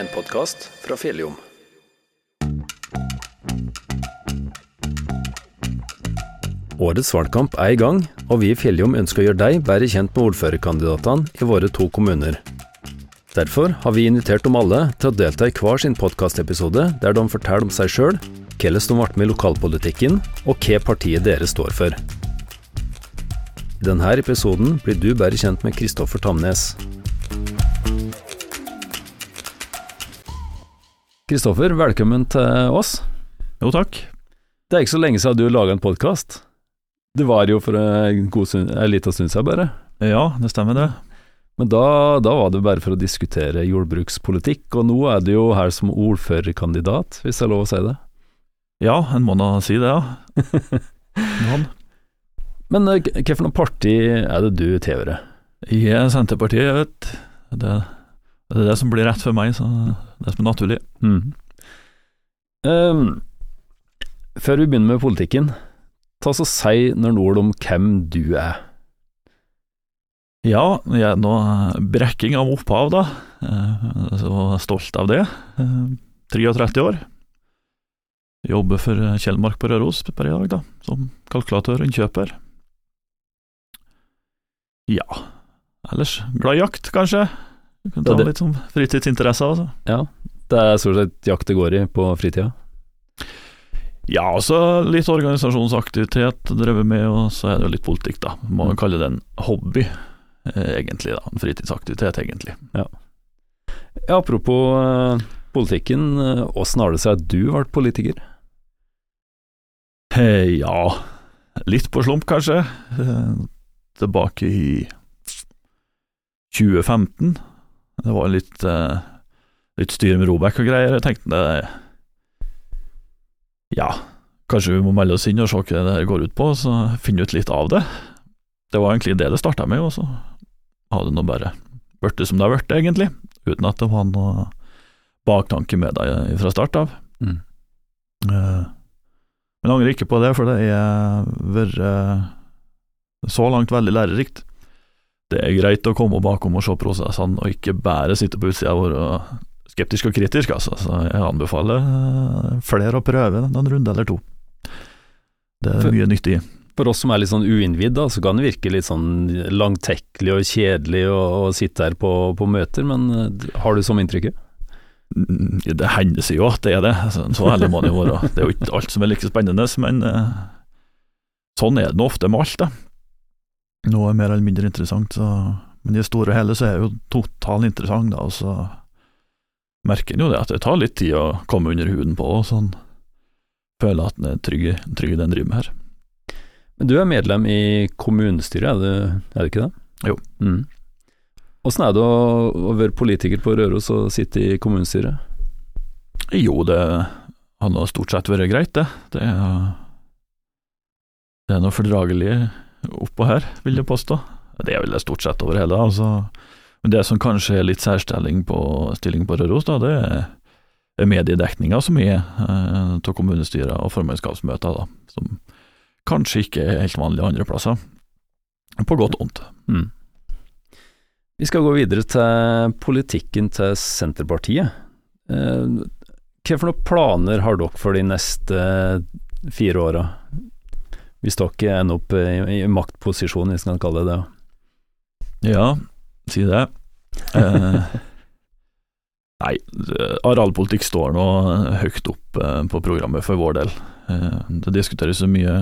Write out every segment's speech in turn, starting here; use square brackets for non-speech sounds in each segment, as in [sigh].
en podkast fra Fjelljom. Årets valgkamp er i gang, og vi i Fjelljom ønsker å gjøre deg bedre kjent med ordførerkandidatene i våre to kommuner. Derfor har vi invitert dem alle til å delta i hver sin podkastepisode der de forteller om seg sjøl, hvordan de ble med i lokalpolitikken, og hva partiet deres står for. I denne episoden blir du bedre kjent med Kristoffer Tamnes. Kristoffer, velkommen til oss. Jo, takk. Det er ikke så lenge siden du laga en podkast. Det var jo for en, god stund, en liten stund siden, bare. Ja, det stemmer det. Men da, da, var det bare for å diskutere jordbrukspolitikk, og nå er du jo her som ordførerkandidat, hvis det er lov å si det? Ja, en må da si det, ja. [laughs] Men hvilket parti er det du tilhører? I Senterpartiet, jeg vet. Det, det er det som blir rett for meg, så det som er naturlig. Mm. Um, før vi begynner med politikken, ta så si noen ord om hvem du er. Ja, jeg er nå brekking av opphav, da. Så stolt av det. 33 år. Jobber for Kjellmark på Røros per i dag, da, som kalkulatør og innkjøper. Ja, ellers glad i jakt, kanskje. Kan ta litt sånn fritidsinteresse, altså. Ja, det er stort sett jakt det går i på fritida? Ja, altså litt organisasjonsaktivitet drevet med, og så er det litt politikk, da. Må man kalle det en hobby, egentlig. da, En fritidsaktivitet, egentlig. Ja. ja apropos uh, politikken, åssen har det seg at du ble politiker? Hey, ja, litt på slump, kanskje. Tilbake i 2015. Det var litt, uh, litt styr med Robek og greier. Jeg tenkte det Ja, kanskje vi må melde oss inn og se hva det her går ut på, så finne ut litt av det. Det var egentlig det det starta med, og så har det nå bare blitt som det har blitt, egentlig. Uten at det var noe baktanke med det fra start av. Mm. Uh, men jeg angrer ikke på det, for det har vært uh, så langt veldig lærerikt. Det er greit å komme bakom og se prosessene, og ikke bare sitte på utsida og være skeptisk og kritisk, altså. Så jeg anbefaler eh, flere å prøve en runde eller to. Det er mye nyttig. For oss som er litt sånn uinnvidd, så kan det virke litt sånn langtekkelig og kjedelig å, å sitte her på, på, møter, men eh, har du som inntrykket? Mm, det hender seg jo at det er det, så, ærlig må det jo være. Det er jo ikke alt som er like spennende, men eh, sånn er det nå ofte med alt, da noe mer eller mindre interessant, så Men i det store og hele så er det jo totalt interessant, da, og så merker en jo det at det tar litt tid å komme under huden på, og sånn føler at en er trygg, i det en driver med her. Men du er medlem i kommunestyret, er du, er du ikke det? Jo. Mm. Åssen er det å, å, være politiker på Røros og sitte i kommunestyret? Jo, det har nå stort sett vært greit, det. Det er, det er noe fordragelig oppå her, vil jeg påstå. Det er vel det stort sett over hele. Altså. Men det som kanskje er litt særstilling på, på Røros, da, det er mediedekninga som er eh, av kommunestyrer og formannskapsmøter, da, som kanskje ikke er helt vanlig andre plasser. På godt og vondt. Mm. Vi skal gå videre til politikken til Senterpartiet. Eh, hva for noen planer har dere for de neste fire åra? Hvis dere ender opp i, i maktposisjon, hvis man kan kalle det det. Ja, si det. Eh, [laughs] nei, arealpolitikk står nå høyt opp eh, på programmet for vår del. Eh, det diskuteres så mye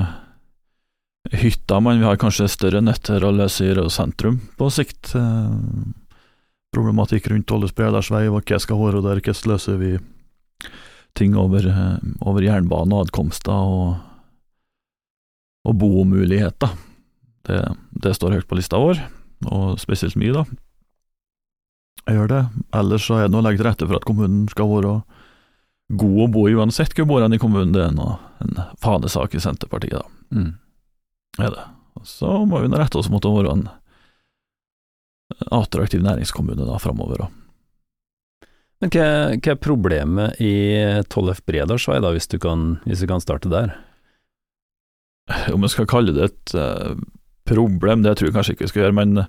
hytter, men vi har kanskje større netter å løse i Rød sentrum på sikt. Eh, problematikk rundt Olles vei, hva skal være der, hvordan løser vi ting over, over jernbane og adkomster og og bomuligheter. Det, det står høyt på lista vår, og spesielt mye, da. Jeg gjør det. Ellers så er det å legge til rette for at kommunen skal være god å bo i uansett hvor bor i kommunen. Det er noe, en fanesak i Senterpartiet, da. Mm. Er det. Så må vi nå rette oss mot å være en attraktiv næringskommune da framover. Men hva, hva, er problemet i Tollef Bredalsvei, da, hvis du, kan, hvis du kan starte der? Om jeg skal kalle det et uh, problem, det tror jeg kanskje ikke vi skal gjøre, men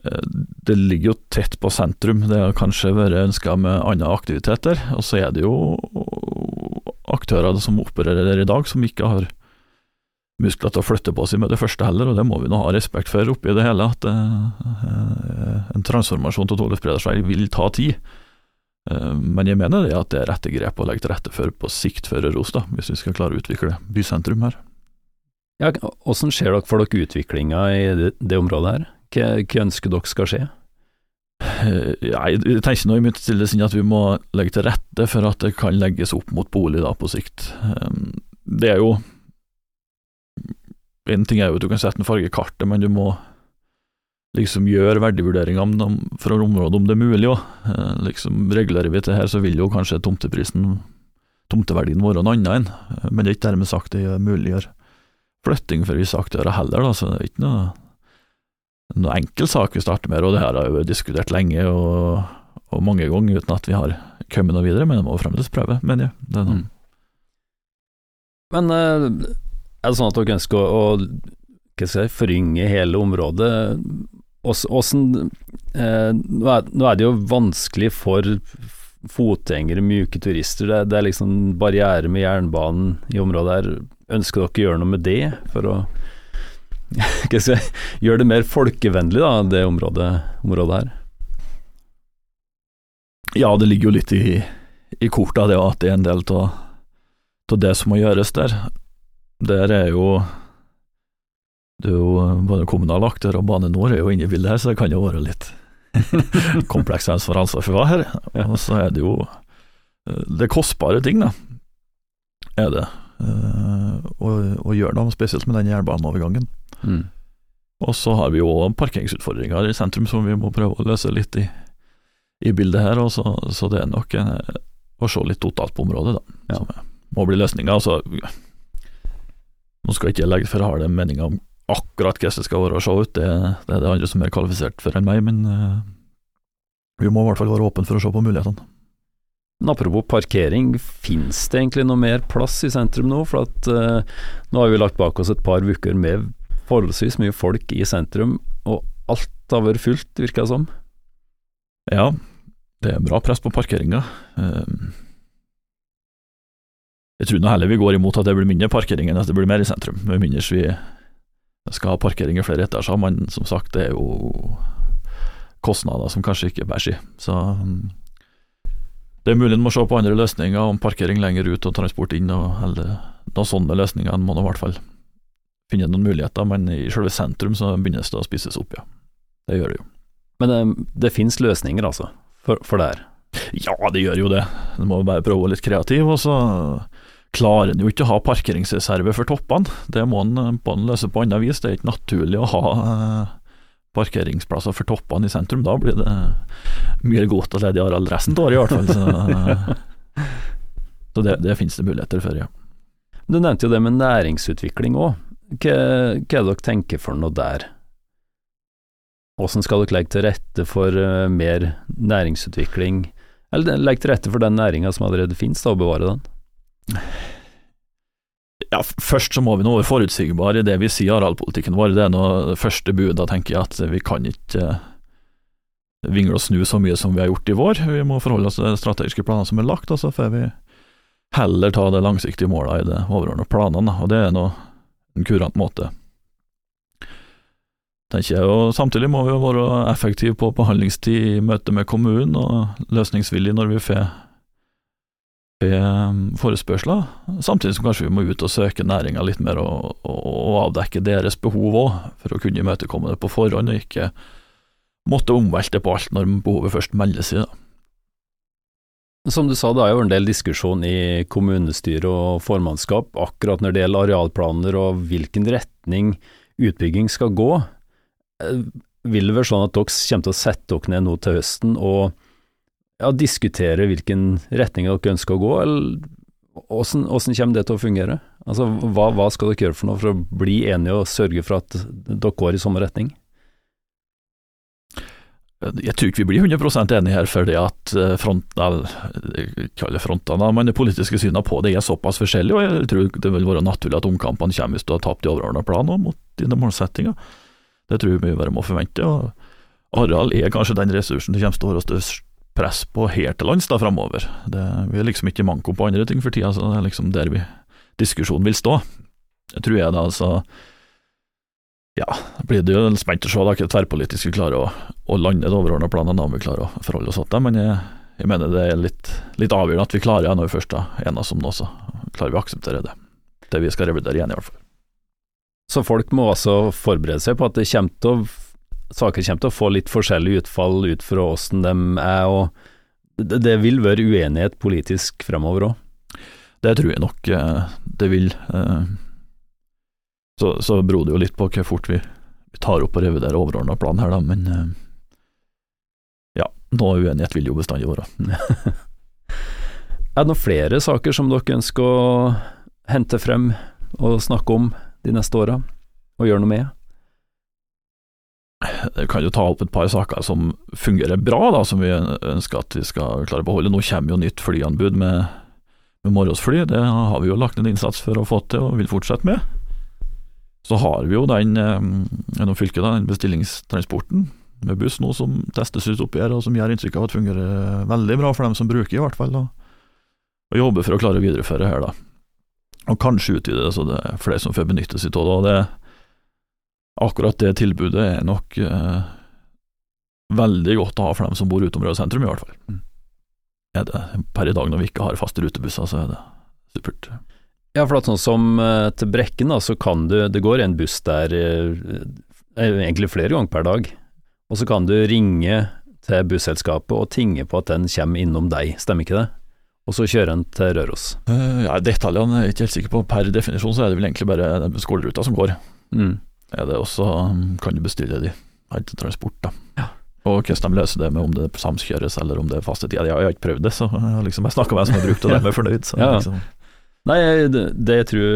Eh, det ligger jo tett på sentrum, det har kanskje vært ønska med andre aktiviteter. Og så er det jo aktører som opererer der i dag, som ikke har muskler til å flytte på seg med det første heller, og det må vi nå ha respekt for oppi det hele, at uh, en transformasjon til Tole Spredersvei vil ta tid. Men jeg mener det at det er rette grep å legge til rette for på sikt for Røros, hvis vi skal klare å utvikle bysentrum her. Ja, Hvordan ser dere for dere utviklinga i det, det, området her? Hva, hva ønsker dere skal skje? Jeg tenker nå i mitt stille sinn at vi må legge til rette for at det kan legges opp mot bolig da på sikt. Um, det er jo en ting er jo at du kan sette en farge i kartet, men du må liksom gjøre verdivurderinger fra området om det er mulig òg. Eh, liksom, regulerer vi til her, så vil jo kanskje tomteprisen, tomteverdien være en annen, enn, men det er ikke dermed sagt det er mulig å gjøre flytting for visse aktører heller, da, så det er ikke noe, noe enkel sak vi starter med, og det her har jo diskutert lenge og, og mange ganger uten at vi har kommet noe videre, men det må fremdeles prøve, mener jeg. Det er noe. Mm. Men uh er det sånn at dere ønsker å, å si, forynge hele området? Åssen eh, nå, er det jo vanskelig for fotgjengere, myke turister. Det, det er liksom barriere med jernbanen i området her. Ønsker dere å gjøre noe med det, for å [laughs] gjøre det mer folkevennlig, da, det området, området her? Ja, det ligger jo litt i, i kortet, det at det er en del av det som må gjøres der. Der er jo det er jo både kommunale aktører og Bane Nor er jo inne i bildet her, så det kan jo være litt [laughs] kompleks ansvar for hva her. Og så er det jo eh, det er kostbare ting, da, er det, uh, og å, gjøre noe spesielt med den jernbaneovergangen. Mm. Og så har vi jo parkeringsutfordringer i sentrum som vi må prøve å løse litt i, i bildet her, så, så, det er nok en, å se litt totalt på området, da, ja. som må bli løsninga. Altså, nå skal jeg ikke legge for harde meninger om akkurat hvordan det skal være å se ut, det, det, er det andre som er kvalifisert for enn meg, men uh, vi må i hvert fall være åpne for å se på mulighetene. Men apropos parkering, finnes det egentlig noe mer plass i sentrum nå? For at uh, nå har vi lagt bak oss et par uker med forholdsvis mye folk i sentrum, og alt har vært fullt, virker det som. Ja, det er bra press på parkeringa. Uh, jeg tror nå heller vi går imot at det blir mindre parkering enn at det blir mer i sentrum, med mindre vi skal ha parkering i flere etasjer, men som sagt, det er jo kostnader som kanskje ikke bærer seg. Så det er mulig en må se på andre løsninger, om parkering lenger ut og transport inn, og, eller noen sånne løsninger. En må nå i hvert fall finne noen muligheter, men i selve sentrum så begynnes det å spises opp, ja. Det gjør det jo. Men det, det finnes løsninger, altså, for, for det her? Ja, det gjør jo det. En må bare prøve å være litt kreativ, og så klarer en jo ikke å ha parkeringsreserve for toppene. Det må en eh, løse på annet vis. Det er ikke naturlig å ha eh, parkeringsplasser for toppene i sentrum. Da blir det mye godt og ledig areal resten av året, i hvert fall. Så, eh, [laughs] så det, det, finnes det muligheter for, ja. Du nevnte jo det med næringsutvikling òg. Hva, er det dere tenker for noe der? Hvordan skal dere legge til rette for mer næringsutvikling, eller legge til rette for den næringa som allerede finnes, da, og bevare den? Ja, Først så må vi nå være forutsigbare i det vi sier arealpolitikken vår. Det er nå første bud. Da tenker jeg at vi kan ikke eh, vingle og snu så mye som vi har gjort i vår. Vi må forholde oss til strategiske planene som er lagt, og så får vi heller ta det langsiktige målet i de overordnede planene. Og det er nå en kurant måte. Tenker jeg, og Samtidig må vi jo være effektive på behandlingstid i møte med kommunen, og løsningsvillige når vi får forespørsler, samtidig som kanskje vi må ut og søke næringa litt mer og, og, og, avdekke deres behov òg, for å kunne imøtekomme det på forhånd, og ikke måtte omvelte på alt når behovet først melder seg. Som du sa, det har jo en del diskusjon i kommunestyre og formannskap akkurat når det gjelder arealplaner og hvilken retning utbygging skal gå. Eh, vil det være sånn at dere kommer til å sette dere ned nå til høsten og ja, diskutere hvilken retning dere ønsker å gå, eller hvordan kommer det til å fungere? Altså, hva, hva, skal dere gjøre for noe for å bli enige og sørge for at dere går i samme retning? Jeg tror ikke vi blir 100% enige her, fordi at eh, frontene, frontene, men det politiske synet på det er såpass forskjellig, og jeg tror det vil være naturlig at omkampene kommer hvis du har tapt de overordnede planene mot dine målsettinger. Det tror jeg vi bare må forvente. og Areal er kanskje den ressursen det kommer til å være størst press på her til lands framover. Vi er liksom ikke manko på andre ting for tida, så det er liksom der vi diskusjonen vil stå. Jeg tror jeg da altså Ja, blir det jo spent å se da, ikke tverrpolitisk vi klarer å, å lande det overordna planen, da om vi klarer å forholde oss til det. Men jeg, jeg, mener det er litt, litt avgjørende at vi klarer det når vi først er enes om det også. Klarer vi å akseptere det. Det vi skal revidere igjen, i hvert fall. Så folk må altså forberede seg på at det kommer til å saker kommer til å få litt forskjellig utfall ut fra åssen de er, og det, det vil være uenighet politisk fremover òg? Det tror jeg nok eh, det vil. Eh. Så, så beror det jo litt på hvor fort vi, tar opp og reviderer overordna plan her, da, men eh, ja, noe uenighet vil jo bestandig være. [laughs] er det noen flere saker som dere ønsker å hente frem og snakke om de neste åra, og gjøre noe med? Jeg kan jo ta opp et par saker som fungerer bra, da, som vi ønsker at vi skal klare å beholde. Nå kommer jo nytt flyanbud med, med morgensfly, det har vi jo lagt en innsats for å få til og vil fortsette med. Så har vi jo den eh, gjennom fylket, den bestillingstransporten med buss nå som testes ut oppi her, og som gjør inntrykk av at det fungerer veldig bra for dem som bruker, i hvert fall. Da. Og jobber for å klare å videreføre her, da. Og kanskje utvide det så det er flere som får benytte seg av det. og det akkurat det tilbudet er nok eh, veldig godt å ha for dem som bor utområdet sentrum, i hvert fall. Mm. Er det per i dag når vi ikke har faste rutebusser, så er det supert. Ja, for at sånn som eh, til Brekken, da, så kan du Det går en buss der eh, egentlig flere ganger per dag, og så kan du ringe til busselskapet og tinge på at den kommer innom deg, stemmer ikke det? Og så kjører den til Røros. Uh, ja, Detaljene er jeg ikke helt sikker på. Per definisjon så er det vel egentlig bare skoleruta som går. Mm er det også, um, kan du bestille de transport. da. Ja. Og hvordan de løser det med om det samkjøres eller om det er faste tider. Jeg har ikke prøvd det, så jeg, liksom, jeg snakker med en som har brukt det, og [laughs] de er fornøyd. Så, ja. liksom. Nei, det, det, jeg tror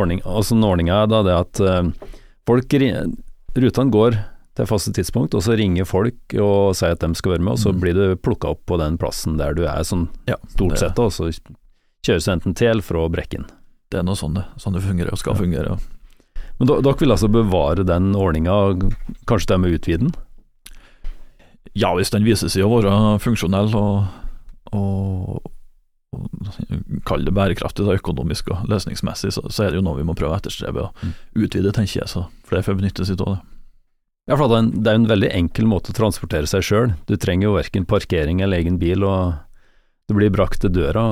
ordning, altså ordninga er da det at uh, folk Rutene går til faste tidspunkt, og så ringer folk og sier at de skal være med, og så mm. blir du plukka opp på den plassen der du er, sånn ja, stort sett, og så kjøres du enten til eller fra Brekken. Det er noe sånn det, sånn det fungerer og skal ja. fungere. Og men dere vil altså bevare den ordninga, kanskje det med å utvide den? Ja, hvis den viser seg å være funksjonell og, og, og kall det bærekraftig, da, økonomisk og løsningsmessig, så, så, er det jo noe vi må prøve å etterstrebe og mm. utvide, tenker jeg, så flere får benytte seg av det. Ja, for det er, en, det er en veldig enkel måte å transportere seg sjøl. Du trenger jo verken parkering eller egen bil, og det blir brakt til døra.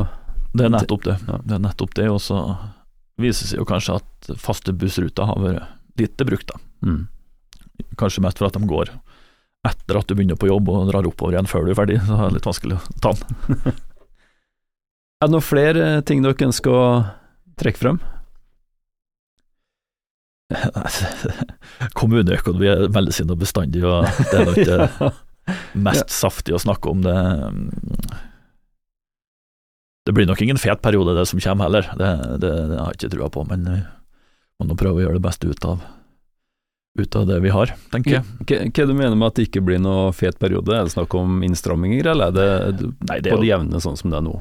Det er nettopp det. Ja. Det er nettopp det, og så viser seg jo kanskje at faste bussruter har vært lite brukt. da. Mm. Kanskje mest for at de går etter at du begynner på jobb og drar oppover igjen før du er ferdig, så det er litt vanskelig å ta den. [laughs] er det noen flere ting dere ønsker å trekke frem? [laughs] Kommuneøkonomi er veldig og bestandig, og det er nok det [laughs] mest saftige å snakke om. det det blir nok ingen fet periode, det som kommer heller, det, det, det har jeg ikke trua på, men vi må nå prøve å gjøre det beste ut av, ut av det vi har, tenker jeg. Hva, hva du mener med at det ikke blir noe fet periode, er det snakk om innstramminger, eller er det, Nei, det er på det jevne sånn som det er nå?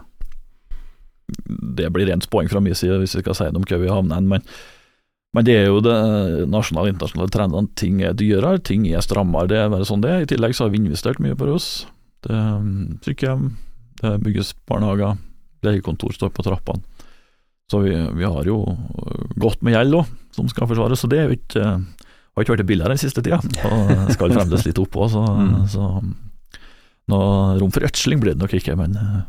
Det blir rent spåing fra min side hvis vi skal si noe om hva vi havner hen, men, men det er jo det nasjonale og internasjonale trendene. Ting er dyrere, ting er strammere, det er bare sånn det er. I tillegg så har vi investert mye på oss. Det er sykehjem, det bygges barnehager legekontor står på trappene. Så vi, vi har jo godt med gjeld òg, som skal forsvares. Så det er jo ikke, har ikke vært billigere den siste tida, og skal [laughs] fremdeles litt opp òg, så, mm. så noe rom for ødsling blir det nok ikke. Men eh,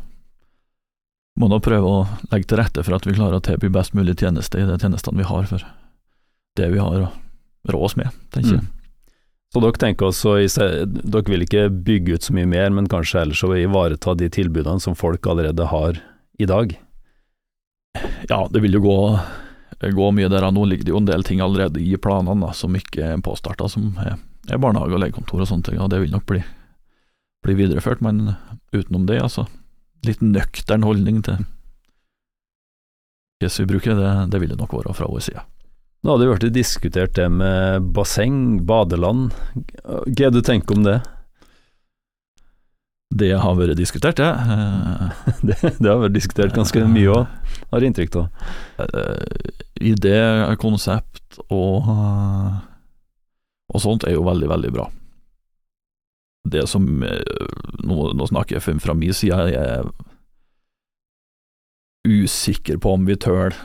må nå prøve å legge til rette for at vi klarer å tilby best mulig tjeneste i de tjenestene vi har, for det vi har å rå oss med, tenker jeg. Mm. Så dere tenker også, dere vil ikke bygge ut så mye mer, men kanskje ellers å ivareta de tilbudene som folk allerede har i dag? Ja, det vil jo gå, gå mye der. Nå ligger det jo en del ting allerede i planene da, som ikke er påstarta, som er, er barnehage og legekontor og sånne ting. og Det vil nok bli, bli videreført, men utenom det, altså. Litt nøktern holdning til Hvis vi bruker det, det vil det nok være fra vår side. Nå hadde det vært diskutert det med basseng, badeland. Hva er det du tenker om det? Det har vært diskutert, ja. [laughs] det. det, har vært diskutert ganske mye òg, har jeg inntrykk av. I idé, konsept og, og sånt er jo veldig, veldig bra. det som eh, Nå, nå snakker jeg fra min side, jeg er usikker på om vi tør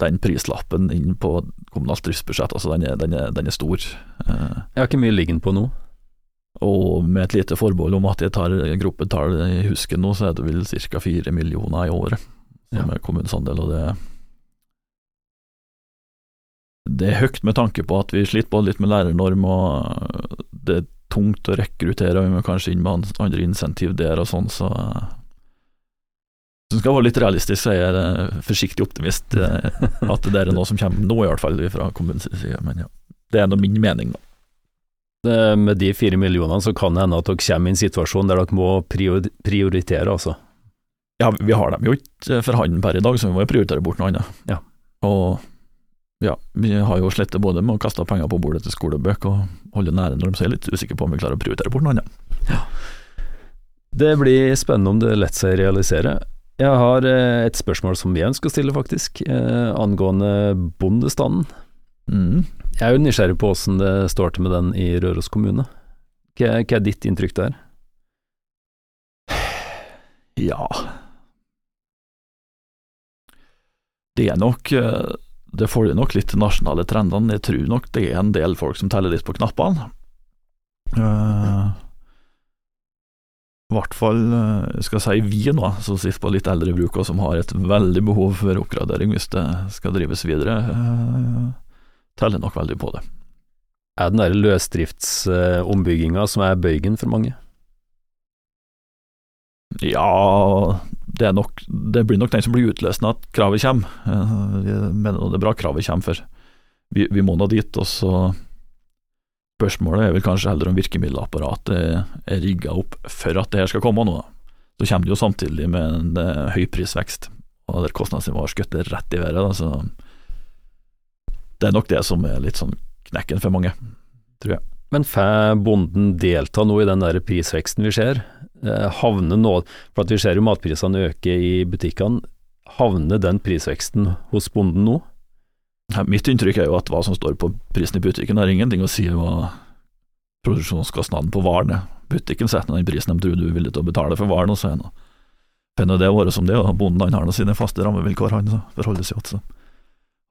den prislappen inn på kommunalt driftsbudsjett. Altså, den er, den er, den er stor. Eh, jeg har ikke mye liggende på nå. Og med et lite forbehold om at jeg tar gruppetall i husken nå, så er det vel ca. fire millioner i året som ja. er kommunens andel, og det det er høyt med tanke på at vi sliter både litt med lærernorm, og det er tungt å rekruttere, og vi må kanskje inn med andre insentiv der og sånn, så hvis skal være litt realistisk, så er jeg forsiktig optimist. Eh, [laughs] at det er noe som kommer nå, i hvert fall fra kommunens side. Men ja, det er nå min mening, da. Med de fire millionene så kan det hende at dere kommer i en situasjon der dere må prioritere, altså. Ja, vi har dem jo ikke for hånden per i dag, så vi må prioritere bort noe annet. Ja. Og ja, vi har jo slettet både med å kaste penger på bordet til skolebøker og holde nære når de så er litt usikre på om vi klarer å prioritere bort noe annet. Ja. Det blir spennende om det lar seg realisere. Jeg har eh, et spørsmål som jeg ønsker å stille, faktisk, eh, angående bondestanden. Mm. Jeg er jo nysgjerrig på åssen det står til med den i Røros kommune. Hva, hva er ditt inntrykk der? [sighs] Ja Det er nok eh, Det følger nok litt de nasjonale trendene. Jeg tror nok det er en del folk som teller litt på knappene. Uh, i hvert fall eh, skal jeg si vi nå, som sitter på litt eldre bruk og som har et veldig behov for oppgradering hvis det skal drives videre, eh, teller nok veldig på det. Er den der løsdriftsombygginga som er bøygen for mange? Ja, det, nok, det blir nok den som blir utløst når kravet kommer. Eh, jeg mener det er bra kravet kommer, for vi, vi må nå dit. Og så Spørsmålet er vel kanskje heller om virkemiddelapparatet er rigga opp for at det her skal komme nå. Så kommer det jo samtidig med en uh, høy prisvekst, og der kostnadsnivået skutter rett i været. Da, så det er nok det som er litt sånn knekken for mange, tror jeg. Men får bonden delta nå i den der prisveksten vi ser? Eh, havner nå, for at vi ser jo matprisene øke i butikkene, havner den prisveksten hos bonden nå? Mitt inntrykk er jo at hva som står på prisen i butikken har ingenting å si hva produksjonskostnaden på varene Butikken setter den prisen de tror du er villig til å betale for varen, og så er finner det året som det, og bonden han har nå sine faste rammevilkår han forholder seg til.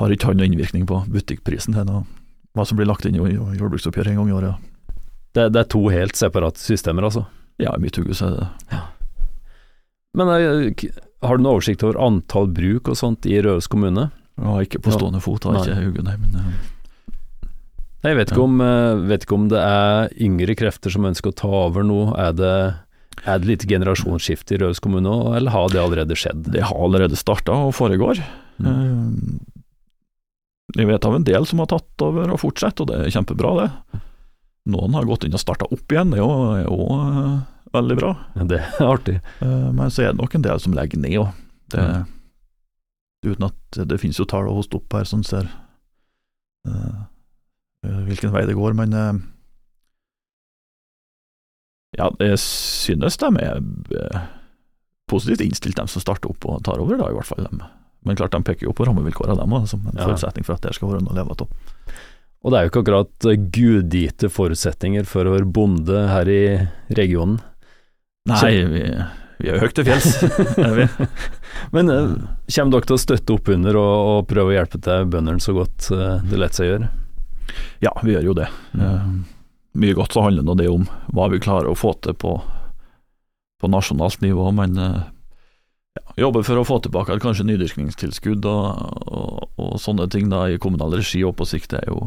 Har ikke han noen innvirkning på butikkprisen til hva som blir lagt inn i jordbruksoppgjøret en gang i året. Det, det, er to helt separate systemer, altså? Ja, i mitt hode er det. Ja. Men eh, har du noen oversikt over antall bruk og sånt i Røros kommune? Ja, ikke på stående fot, har ikke hugget, nei, men ja. Jeg vet ikke, om, uh, vet ikke, om, det er yngre krefter som ønsker å ta over nå. Er det, er det litt generasjonsskifte i Røros kommune, eller har det allerede skjedd? Det har allerede starta og foregår. Mm. Jeg vet av en del som har tatt over og fortsatt, og det er kjempebra, det. Noen har gått inn og starta opp igjen, det er jo veldig bra. Ja, det er artig. Men så er det nok en del som legger ned òg. Det, mm uten at det finnes jo tall å hoste opp her som ser uh, hvilken vei det går, men uh, ja, jeg synes de er positivt innstilt, de som starter opp og tar over, da, i hvert fall. Dem. Men klart, de peker jo på rammevilkårene, dem òg, som en ja. forutsetning for at det skal være noe å leve av. Og det er jo ikke akkurat gudgitte forutsetninger for å være bonde her i regionen. Nei, vi vi er jo høyt til fjells, [laughs] er vi. Men uh, kommer dere til å støtte opp under og, og prøve å hjelpe til bøndene så godt uh, det lar seg gjøre? Ja, vi gjør jo det. Uh, mye godt så handler det om hva vi klarer å få til på, på nasjonalt nivå, men ja, jobber for å få tilbake kanskje nydyrkningstilskudd og, og, og, sånne ting da i kommunal regi og på sikt det jo,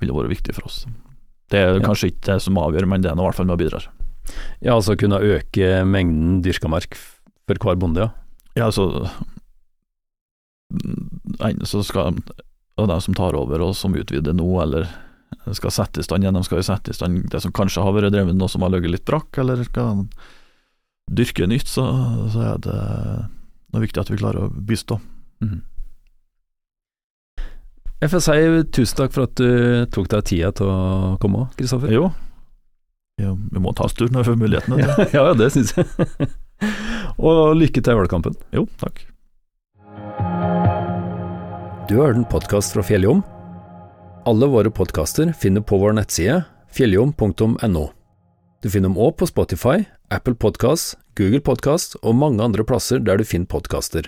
vil jo være viktig for oss. Det er ja. kanskje ikke det som avgjør, men det er i hvert fall med og bidrar. Ja, altså kunne øke mengden dyrka mark for hver bonde, ja. Ja, altså så skal og de som tar over og som utvider nå, eller skal sette i stand igjen, de skal jo sette i stand det som kanskje har vært drevet nå som har ligget litt brakk, eller skal dyrke nytt, så, så er det noe viktig at vi klarer å bistå. Mm. Jeg får si tusen takk for at du tok deg tida til å komme, Kristoffer. Jo, ja, vi må ta oss tur når vi får muligheten. [laughs] Ja, ja, det syns jeg. [laughs] og lykke til i valgkampen. Jo, takk. Du har hørt en podkast fra Fjelljom. Alle våre podkaster finner på vår nettside fjelljom.no. Du finner dem òg på Spotify, Apple Podkast, Google Podkast og mange andre plasser der du finner podkaster.